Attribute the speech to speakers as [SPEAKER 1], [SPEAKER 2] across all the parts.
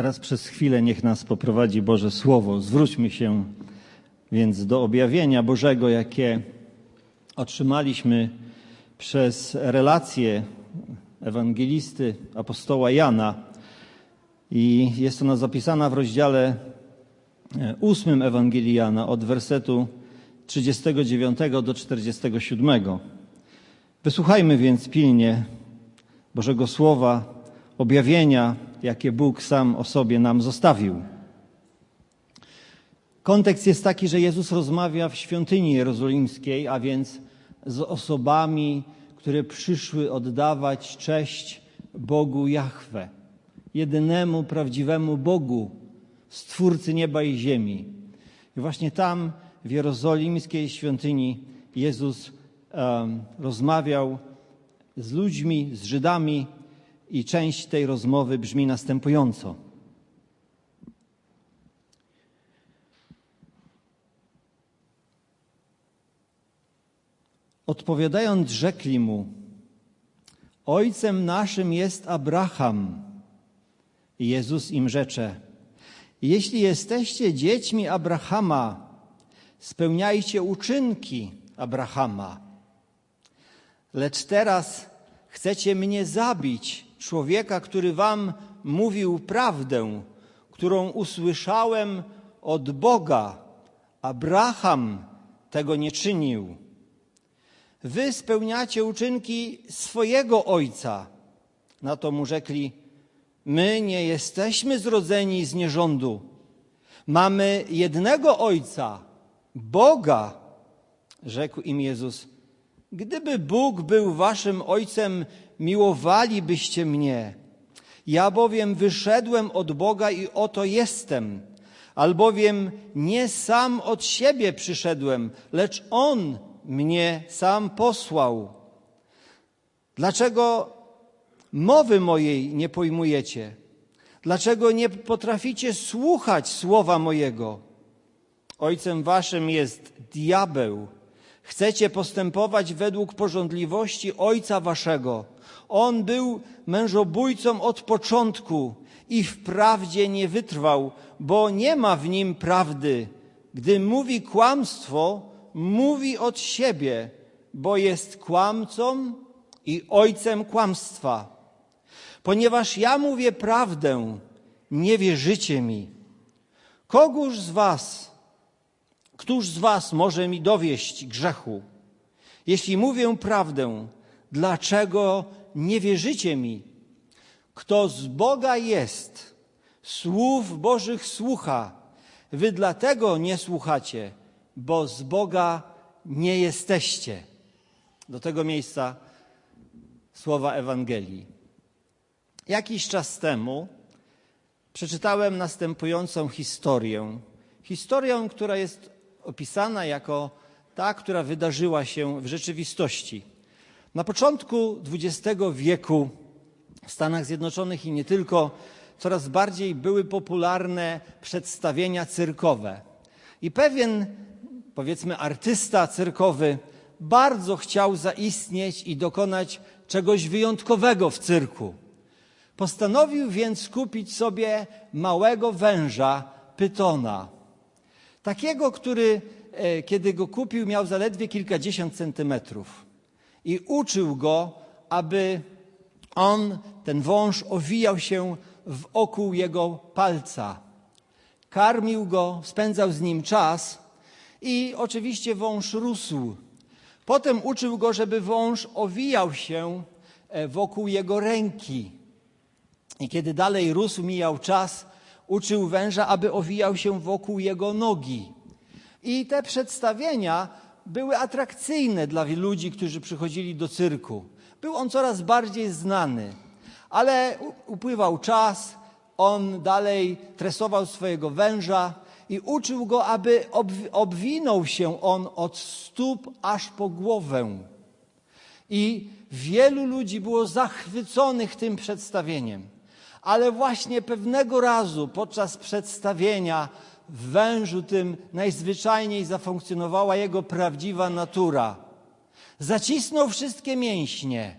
[SPEAKER 1] Teraz przez chwilę niech nas poprowadzi Boże Słowo. Zwróćmy się więc do objawienia Bożego, jakie otrzymaliśmy przez relację ewangelisty apostoła Jana. I jest ona zapisana w rozdziale ósmym Ewangelii Jana od wersetu 39 do 47. Wysłuchajmy więc pilnie Bożego Słowa, objawienia, jakie Bóg sam o sobie nam zostawił. Kontekst jest taki, że Jezus rozmawia w świątyni jerozolimskiej, a więc z osobami, które przyszły oddawać cześć Bogu Jahwe, jedynemu prawdziwemu Bogu, Stwórcy nieba i ziemi. I właśnie tam, w jerozolimskiej świątyni, Jezus um, rozmawiał z ludźmi, z Żydami, i część tej rozmowy brzmi następująco. Odpowiadając, rzekli mu: Ojcem naszym jest Abraham. Jezus im rzecze: Jeśli jesteście dziećmi Abrahama, spełniajcie uczynki Abrahama. Lecz teraz chcecie mnie zabić, człowieka, który wam mówił prawdę, którą usłyszałem od Boga. Abraham tego nie czynił. Wy spełniacie uczynki swojego ojca. Na to mu rzekli: My nie jesteśmy zrodzeni z nierządu. Mamy jednego ojca, Boga. Rzekł im Jezus: Gdyby Bóg był waszym ojcem, miłowalibyście mnie. Ja bowiem wyszedłem od Boga i oto jestem. Albowiem nie sam od siebie przyszedłem, lecz On mnie sam posłał. Dlaczego mowy mojej nie pojmujecie? Dlaczego nie potraficie słuchać słowa mojego? Ojcem waszym jest diabeł. Chcecie postępować według porządliwości ojca waszego. On był mężobójcą od początku i wprawdzie nie wytrwał, bo nie ma w nim prawdy. Gdy mówi kłamstwo, mówi od siebie, bo jest kłamcą i ojcem kłamstwa. Ponieważ ja mówię prawdę, nie wierzycie mi. Kogóż z was, któż z was może mi dowieść grzechu? Jeśli mówię prawdę, dlaczego nie wierzycie mi. Kto z Boga jest, słów Bożych słucha. Wy dlatego nie słuchacie, bo z Boga nie jesteście. Do tego miejsca słowa Ewangelii. Jakiś czas temu przeczytałem następującą historię. Historię, która jest opisana jako ta, która wydarzyła się w rzeczywistości. Na początku XX wieku w Stanach Zjednoczonych i nie tylko coraz bardziej były popularne przedstawienia cyrkowe. I pewien, powiedzmy, artysta cyrkowy bardzo chciał zaistnieć i dokonać czegoś wyjątkowego w cyrku. Postanowił więc kupić sobie małego węża, pytona. Takiego, który, e, kiedy go kupił, miał zaledwie kilkadziesiąt centymetrów i uczył go, aby on, ten wąż, owijał się wokół jego palca. Karmił go, spędzał z nim czas i oczywiście wąż rósł. Potem uczył go, żeby wąż owijał się e, wokół jego ręki. I kiedy dalej rósł, mijał czas, uczył węża, aby owijał się wokół jego nogi. I te przedstawienia były atrakcyjne dla ludzi, którzy przychodzili do cyrku. Był on coraz bardziej znany, ale upływał czas, on dalej tresował swojego węża i uczył go, aby obwinął się on od stóp aż po głowę. I wielu ludzi było zachwyconych tym przedstawieniem. Ale właśnie pewnego razu podczas przedstawienia w wężu tym najzwyczajniej zafunkcjonowała jego prawdziwa natura. Zacisnął wszystkie mięśnie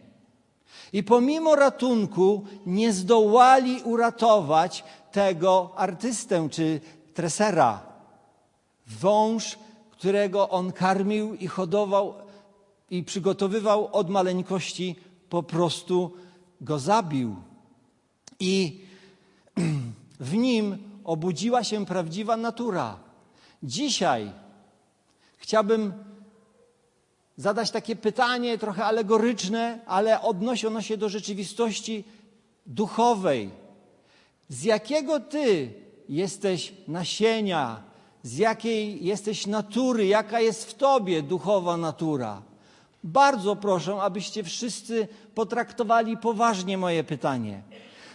[SPEAKER 1] I pomimo ratunku nie zdołali uratować tego artystę czy tresera. Wąż, którego on karmił i hodował i przygotowywał od maleńkości, po prostu go zabił. I w nim obudziła się prawdziwa natura. Dzisiaj chciałbym zadać takie pytanie, trochę alegoryczne, ale odnosi ono się do rzeczywistości duchowej. Z jakiego ty jesteś nasienia, z jakiej jesteś natury, jaka jest w tobie duchowa natura? Bardzo proszę, abyście wszyscy potraktowali poważnie moje pytanie.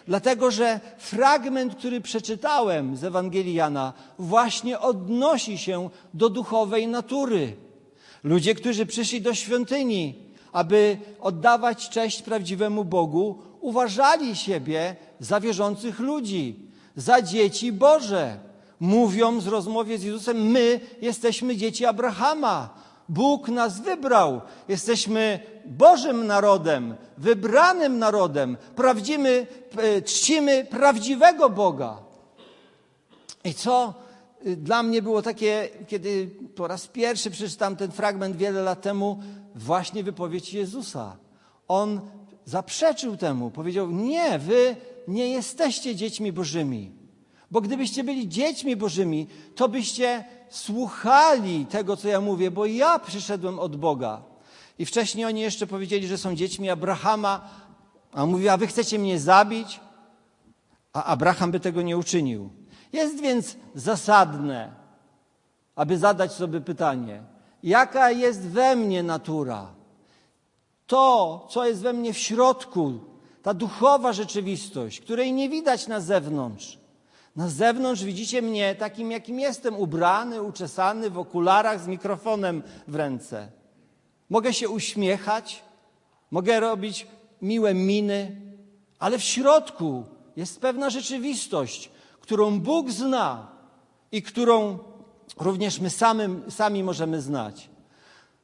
[SPEAKER 1] Dlatego, że fragment, który przeczytałem z Ewangelii Jana, właśnie odnosi się do duchowej natury. Ludzie, którzy przyszli do świątyni, aby oddawać cześć prawdziwemu Bogu, uważali siebie za wierzących ludzi, za dzieci Boże. Mówią z rozmowie z Jezusem: My jesteśmy dzieci Abrahama. Bóg nas wybrał. Jesteśmy Bożym narodem, wybranym narodem. Prawdzimy, e, czcimy prawdziwego Boga. I co y, dla mnie było takie, kiedy po raz pierwszy przeczytałem ten fragment wiele lat temu, właśnie wypowiedź Jezusa. On zaprzeczył temu, powiedział: Nie, wy nie jesteście dziećmi Bożymi. Bo gdybyście byli dziećmi Bożymi, to byście słuchali tego, co ja mówię, bo ja przyszedłem od Boga. I wcześniej oni jeszcze powiedzieli, że są dziećmi Abrahama, a on mówi, a wy chcecie mnie zabić? A Abraham by tego nie uczynił. Jest więc zasadne, aby zadać sobie pytanie, jaka jest we mnie natura? To, co jest we mnie w środku, ta duchowa rzeczywistość, której nie widać na zewnątrz. Na zewnątrz widzicie mnie takim, jakim jestem, ubrany, uczesany, w okularach, z mikrofonem w ręce. Mogę się uśmiechać, mogę robić miłe miny, ale w środku jest pewna rzeczywistość, którą Bóg zna i którą również my samym, sami możemy znać.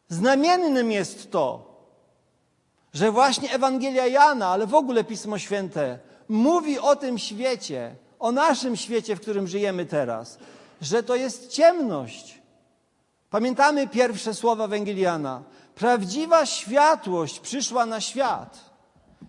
[SPEAKER 1] Znamiennym jest to, że właśnie Ewangelia Jana, ale w ogóle Pismo Święte mówi o tym świecie, o naszym świecie, w którym żyjemy teraz, że to jest ciemność. Pamiętamy pierwsze słowa Ewangeliana. Prawdziwa światłość przyszła na świat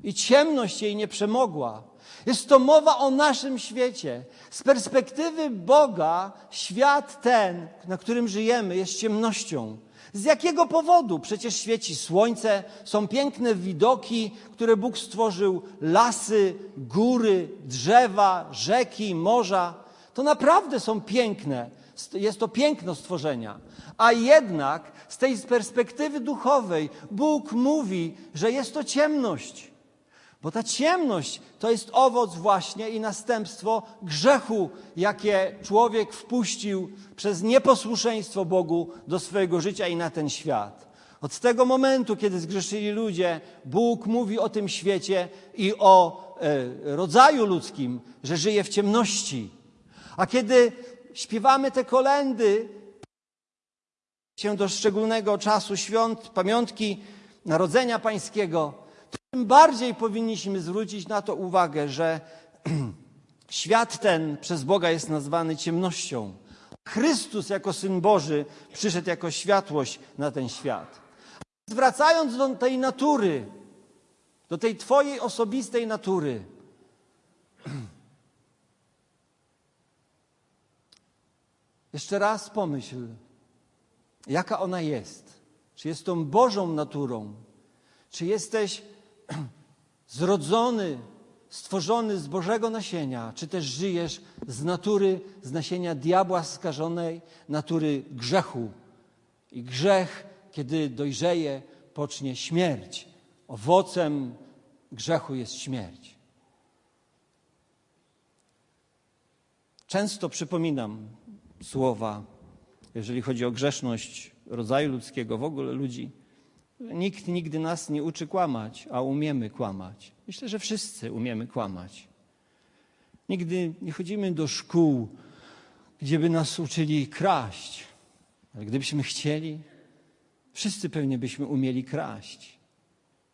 [SPEAKER 1] i ciemność jej nie przemogła. Jest to mowa o naszym świecie. Z perspektywy Boga świat ten, na którym żyjemy, jest ciemnością. Z jakiego powodu? Przecież świeci słońce, są piękne widoki, które Bóg stworzył, lasy, góry, drzewa, rzeki, morza. To naprawdę są piękne. Jest to piękno stworzenia. A jednak z tej perspektywy duchowej Bóg mówi, że jest to ciemność. Bo ta ciemność to jest owoc właśnie i następstwo grzechu, jakie człowiek wpuścił przez nieposłuszeństwo Bogu do swojego życia i na ten świat. Od tego momentu, kiedy zgrzeszyli ludzie, Bóg mówi o tym świecie i o e, rodzaju ludzkim, że żyje w ciemności. A kiedy śpiewamy te kolendy, się do szczególnego czasu świąt, pamiątki Narodzenia Pańskiego, tym bardziej powinniśmy zwrócić na to uwagę, że świat ten przez Boga jest nazwany ciemnością. Chrystus jako Syn Boży przyszedł jako światłość na ten świat. Zwracając do tej natury, do tej Twojej osobistej natury, jeszcze raz pomyśl, jaka ona jest. Czy jest tą Bożą naturą? Czy jesteś zrodzony, stworzony z Bożego nasienia, czy też żyjesz z natury, z nasienia diabła skażonej, natury grzechu. I grzech, kiedy dojrzeje, pocznie śmierć. Owocem grzechu jest śmierć. Często przypominam słowa, jeżeli chodzi o grzeszność rodzaju ludzkiego, w ogóle ludzi Nikt nigdy nas nie uczy kłamać, a umiemy kłamać. Myślę, że wszyscy umiemy kłamać. Nigdy nie chodzimy do szkół, gdzie by nas uczyli kraść. Ale gdybyśmy chcieli, wszyscy pewnie byśmy umieli kraść.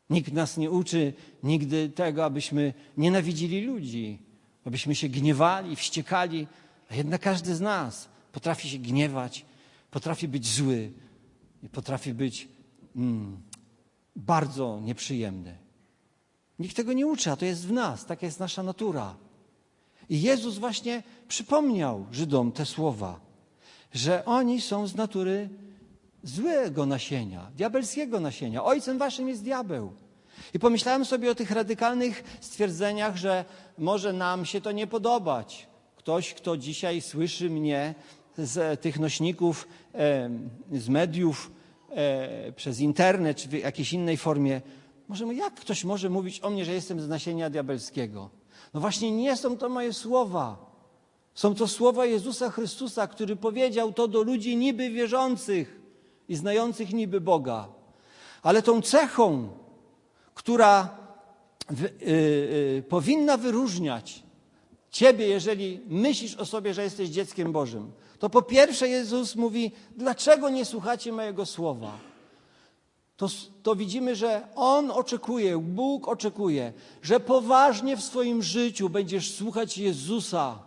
[SPEAKER 1] Nikt nas nie uczy nigdy tego, abyśmy nienawidzili ludzi, abyśmy się gniewali, wściekali, a jednak każdy z nas potrafi się gniewać, potrafi być zły i potrafi być mm, bardzo nieprzyjemny. Nikt tego nie uczy, a to jest w nas, taka jest nasza natura. I Jezus właśnie przypomniał Żydom te słowa, że oni są z natury złego nasienia, diabelskiego nasienia. Ojcem waszym jest diabeł. I pomyślałem sobie o tych radykalnych stwierdzeniach, że może nam się to nie podobać. Ktoś, kto dzisiaj słyszy mnie z tych nośników, z mediów, e, przez internet czy w jakiejś innej formie, może jak ktoś może mówić o mnie, że jestem z nasienia diabelskiego? No właśnie nie są to moje słowa. Są to słowa Jezusa Chrystusa, który powiedział to do ludzi niby wierzących i znających niby Boga. Ale tą cechą, która w, y, y, powinna wyróżniać Ciebie, jeżeli myślisz o sobie, że jesteś dzieckiem Bożym, to po pierwsze Jezus mówi: Dlaczego nie słuchacie mojego słowa? To, to widzimy, że On oczekuje, Bóg oczekuje, że poważnie w swoim życiu będziesz słuchać Jezusa,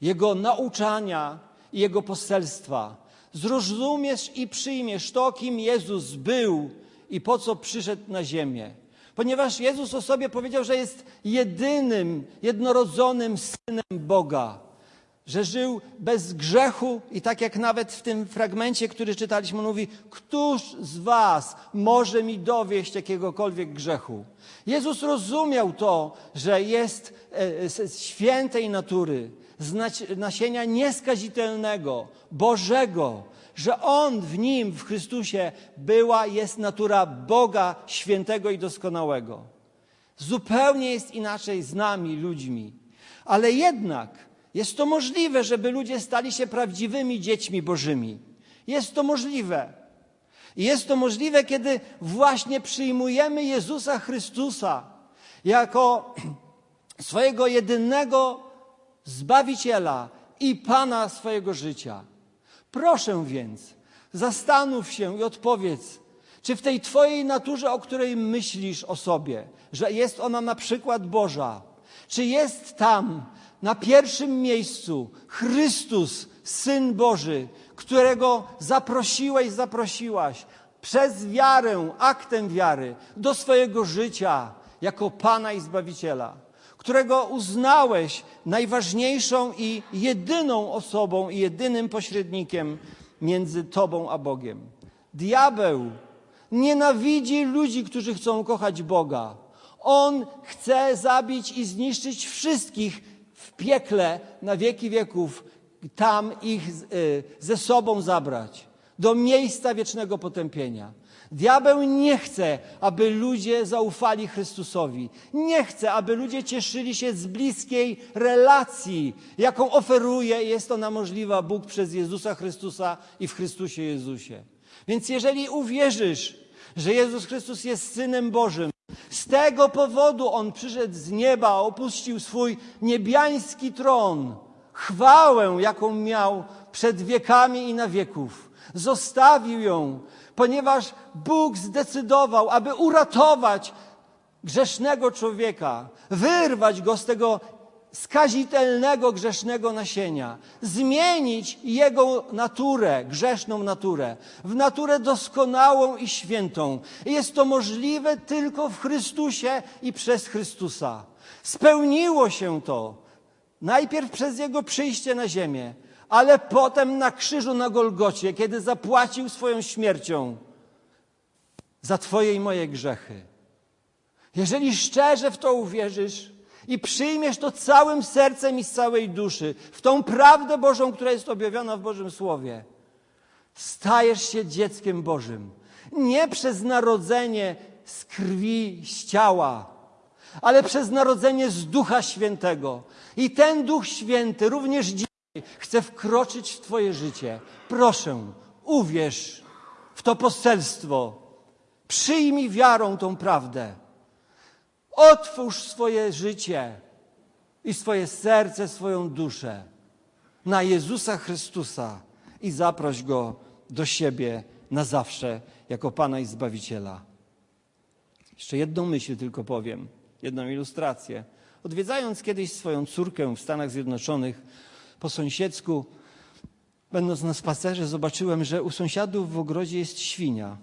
[SPEAKER 1] Jego nauczania i Jego poselstwa. Zrozumiesz i przyjmiesz to, kim Jezus był i po co przyszedł na ziemię. Ponieważ Jezus o sobie powiedział, że jest jedynym, jednorodzonym synem Boga, że żył bez grzechu i tak jak nawet w tym fragmencie, który czytaliśmy, mówi, któż z was może mi dowieść jakiegokolwiek grzechu? Jezus rozumiał to, że jest z e, świętej natury, z nasienia nieskazitelnego, Bożego, że On w Nim, w Chrystusie, była, jest natura Boga świętego i doskonałego. Zupełnie jest inaczej z nami, ludźmi. Ale jednak jest to możliwe, żeby ludzie stali się prawdziwymi dziećmi Bożymi. Jest to możliwe. I jest to możliwe, kiedy właśnie przyjmujemy Jezusa Chrystusa jako swojego jedynego Zbawiciela i Pana swojego życia. Proszę więc, zastanów się i odpowiedz, czy w tej Twojej naturze, o której myślisz o sobie, że jest ona na przykład Boża, czy jest tam na pierwszym miejscu Chrystus, Syn Boży, którego zaprosiłeś, zaprosiłaś przez wiarę, aktem wiary do swojego życia jako Pana i Zbawiciela którego uznałeś najważniejszą i jedyną osobą i jedynym pośrednikiem między Tobą a Bogiem. Diabeł nienawidzi ludzi, którzy chcą kochać Boga. On chce zabić i zniszczyć wszystkich piekle na wieki wieków, tam ich e, ze sobą zabrać, do miejsca wiecznego potępienia. Diabeł nie chce, aby ludzie zaufali Chrystusowi. Nie chce, aby ludzie cieszyli się z bliskiej relacji, jaką oferuje, jest ona możliwa Bóg przez Jezusa Chrystusa i w Chrystusie Jezusie. Więc jeżeli uwierzysz, że Jezus Chrystus jest Synem Bożym, z tego powodu On przyszedł z nieba, opuścił swój niebiański tron, chwałę, jaką miał przed wiekami i na wieków. Zostawił ją, ponieważ Bóg zdecydował, aby uratować grzesznego człowieka, wyrwać go z tego skazitelnego, grzesznego nasienia, zmienić jego naturę, grzeszną naturę, w naturę doskonałą i świętą. Jest to możliwe tylko w Chrystusie i przez Chrystusa. Spełniło się to najpierw przez Jego przyjście na ziemię, ale potem na krzyżu na Golgocie, kiedy zapłacił swoją śmiercią za Twoje i moje grzechy. Jeżeli szczerze w to uwierzysz i przyjmiesz to całym sercem i z całej duszy, w tą prawdę Bożą, która jest objawiona w Bożym Słowie, stajesz się dzieckiem Bożym. Nie przez narodzenie z krwi, z ciała, ale przez narodzenie z Ducha Świętego. I ten Duch Święty również dzisiaj chce wkroczyć w Twoje życie. Proszę, uwierz w to poselstwo. Przyjmij wiarą tą prawdę. Otwórz swoje życie i swoje serce, swoją duszę na Jezusa Chrystusa i zaproś Go do siebie na zawsze jako Pana i Zbawiciela. Jeszcze jedną myśl tylko powiem, jedną ilustrację. Odwiedzając kiedyś swoją córkę w Stanach Zjednoczonych po sąsiedzku, będąc na spacerze, zobaczyłem, że u sąsiadów w ogrodzie jest świnia.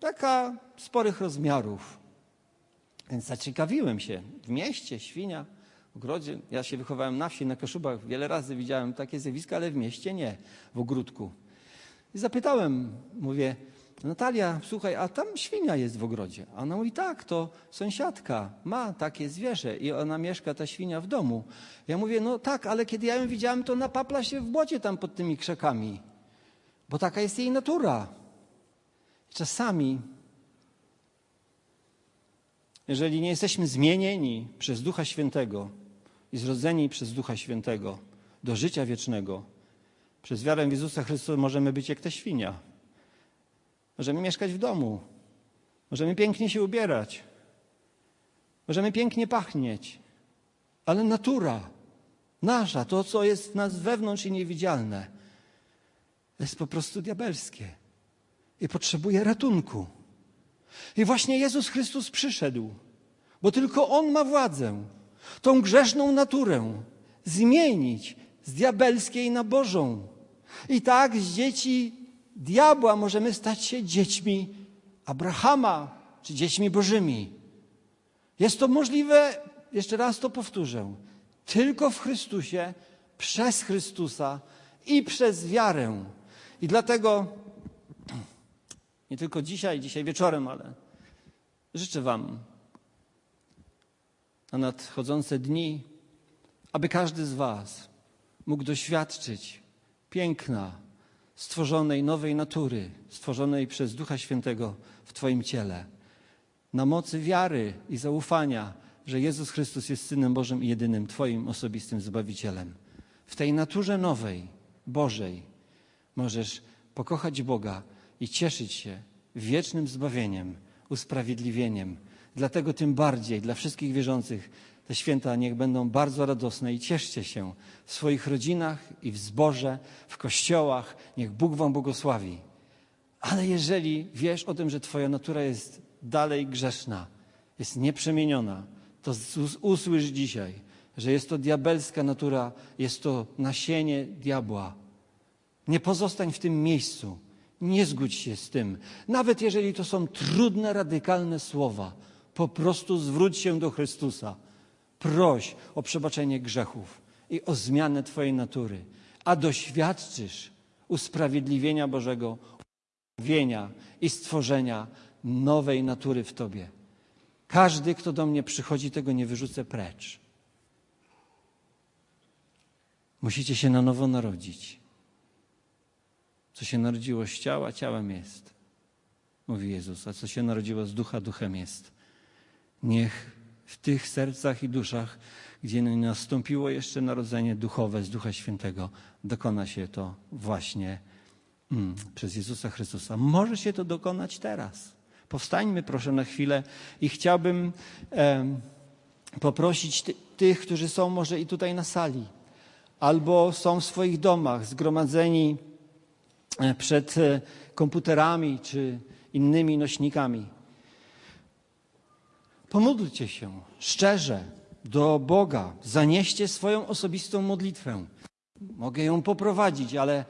[SPEAKER 1] Taka sporych rozmiarów. Więc zaciekawiłem się. W mieście świnia, w ogrodzie. Ja się wychowałem na wsi, na Kaszubach. Wiele razy widziałem takie zjawiska, ale w mieście nie, w ogródku. I zapytałem, mówię, Natalia, słuchaj, a tam świnia jest w ogrodzie. A ona mówi, tak, to sąsiadka ma takie zwierzę i ona mieszka, ta świnia, w domu. Ja mówię, no tak, ale kiedy ja ją widziałem, to ona papla się w błocie tam pod tymi krzakami, bo taka jest jej natura. Czasami, jeżeli nie jesteśmy zmienieni przez Ducha Świętego i zrodzeni przez Ducha Świętego do życia wiecznego, przez wiarę w Jezusa Chrystusa możemy być jak ta świnia. Możemy mieszkać w domu. Możemy pięknie się ubierać. Możemy pięknie pachnieć. Ale natura nasza, to co jest w nas wewnątrz i niewidzialne, jest po prostu diabelskie i potrzebuje ratunku. I właśnie Jezus Chrystus przyszedł, bo tylko On ma władzę, tą grzeszną naturę zmienić z diabelskiej na Bożą. I tak z dzieci diabła możemy stać się dziećmi Abrahama czy dziećmi Bożymi. Jest to możliwe, jeszcze raz to powtórzę, tylko w Chrystusie, przez Chrystusa i przez wiarę. I dlatego nie tylko dzisiaj, dzisiaj wieczorem, ale życzę Wam na nadchodzące dni, aby każdy z Was mógł doświadczyć piękna stworzonej nowej natury, stworzonej przez Ducha Świętego w Twoim ciele. Na mocy wiary i zaufania, że Jezus Chrystus jest Synem Bożym i jedynym Twoim osobistym Zbawicielem. W tej naturze nowej, Bożej, możesz pokochać Boga i cieszyć się wiecznym zbawieniem, usprawiedliwieniem. Dlatego tym bardziej dla wszystkich wierzących te święta niech będą bardzo radosne i cieszcie się w swoich rodzinach i w zborze, w kościołach. Niech Bóg Wam błogosławi. Ale jeżeli wiesz o tym, że Twoja natura jest dalej grzeszna, jest nieprzemieniona, to usłysz dzisiaj, że jest to diabelska natura, jest to nasienie diabła. Nie pozostań w tym miejscu. Nie zgódź się z tym. Nawet jeżeli to są trudne, radykalne słowa, po prostu zwróć się do Chrystusa. Proś o przebaczenie grzechów i o zmianę Twojej natury, a doświadczysz usprawiedliwienia Bożego, uwienia i stworzenia nowej natury w Tobie. Każdy, kto do mnie przychodzi, tego nie wyrzucę precz. Musicie się na nowo narodzić. Co się narodziło z ciała, ciałem jest, mówi Jezus, a co się narodziło z ducha, duchem jest. Niech w tych sercach i duszach, gdzie nie nastąpiło jeszcze narodzenie duchowe z Ducha Świętego, dokona się to właśnie mm, przez Jezusa Chrystusa. Może się to dokonać teraz. Powstańmy proszę na chwilę i chciałbym e, poprosić ty, tych, którzy są może i tutaj na sali, albo są w swoich domach zgromadzeni przed e, komputerami czy innymi nośnikami Pomódlcie się szczerze do Boga, zanieście swoją osobistą modlitwę. Mogę ją poprowadzić, ale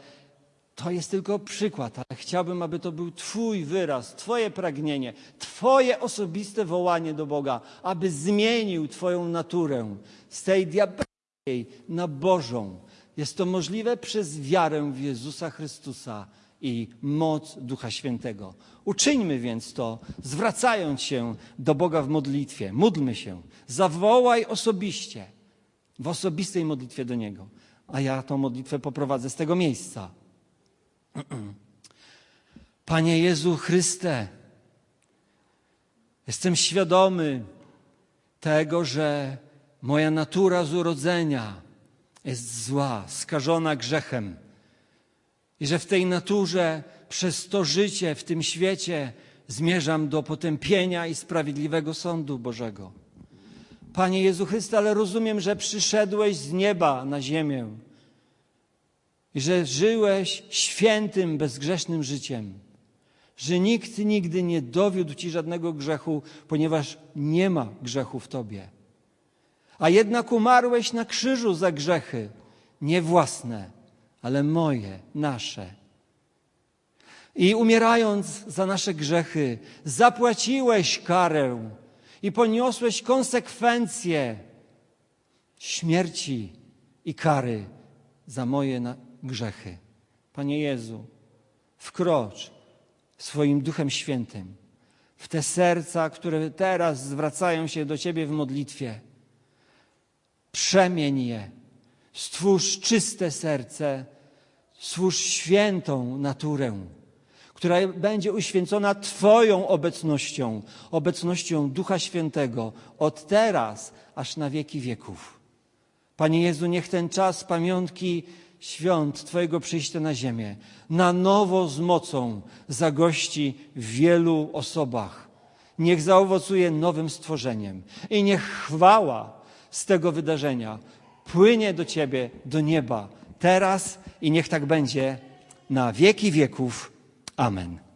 [SPEAKER 1] to jest tylko przykład, ale chciałbym, aby to był Twój wyraz, Twoje pragnienie, Twoje osobiste wołanie do Boga, aby zmienił Twoją naturę z tej diabelskiej na Bożą. Jest to możliwe przez wiarę w Jezusa Chrystusa i moc Ducha Świętego. Uczyńmy więc to, zwracając się do Boga w modlitwie. Módlmy się. Zawołaj osobiście, w osobistej modlitwie do Niego. A ja tą modlitwę poprowadzę z tego miejsca. Panie Jezu Chryste, jestem świadomy tego, że moja natura z urodzenia jest zła, skażona grzechem i że w tej naturze, przez to życie w tym świecie zmierzam do potępienia i sprawiedliwego sądu Bożego. Panie Jezu Chryste, ale rozumiem, że przyszedłeś z nieba na ziemię i że żyłeś świętym, bezgrzesznym życiem, że nikt nigdy nie dowiódł ci żadnego grzechu, ponieważ nie ma grzechu w tobie. A jednak umarłeś na krzyżu za grzechy, nie własne, ale moje, nasze. I umierając za nasze grzechy, zapłaciłeś karę i poniosłeś konsekwencje śmierci i kary za moje grzechy. Panie Jezu, wkrocz swoim Duchem Świętym w te serca, które teraz zwracają się do Ciebie w modlitwie. Przemień je, stwórz czyste serce, stwórz świętą naturę, która będzie uświęcona Twoją obecnością, obecnością Ducha Świętego od teraz aż na wieki wieków. Panie Jezu, niech ten czas pamiątki świąt Twojego przyjścia na ziemię na nowo z mocą zagości w wielu osobach. Niech zaowocuje nowym stworzeniem i niech chwała z tego wydarzenia płynie do Ciebie, do nieba, teraz i niech tak będzie na wieki wieków. Amen.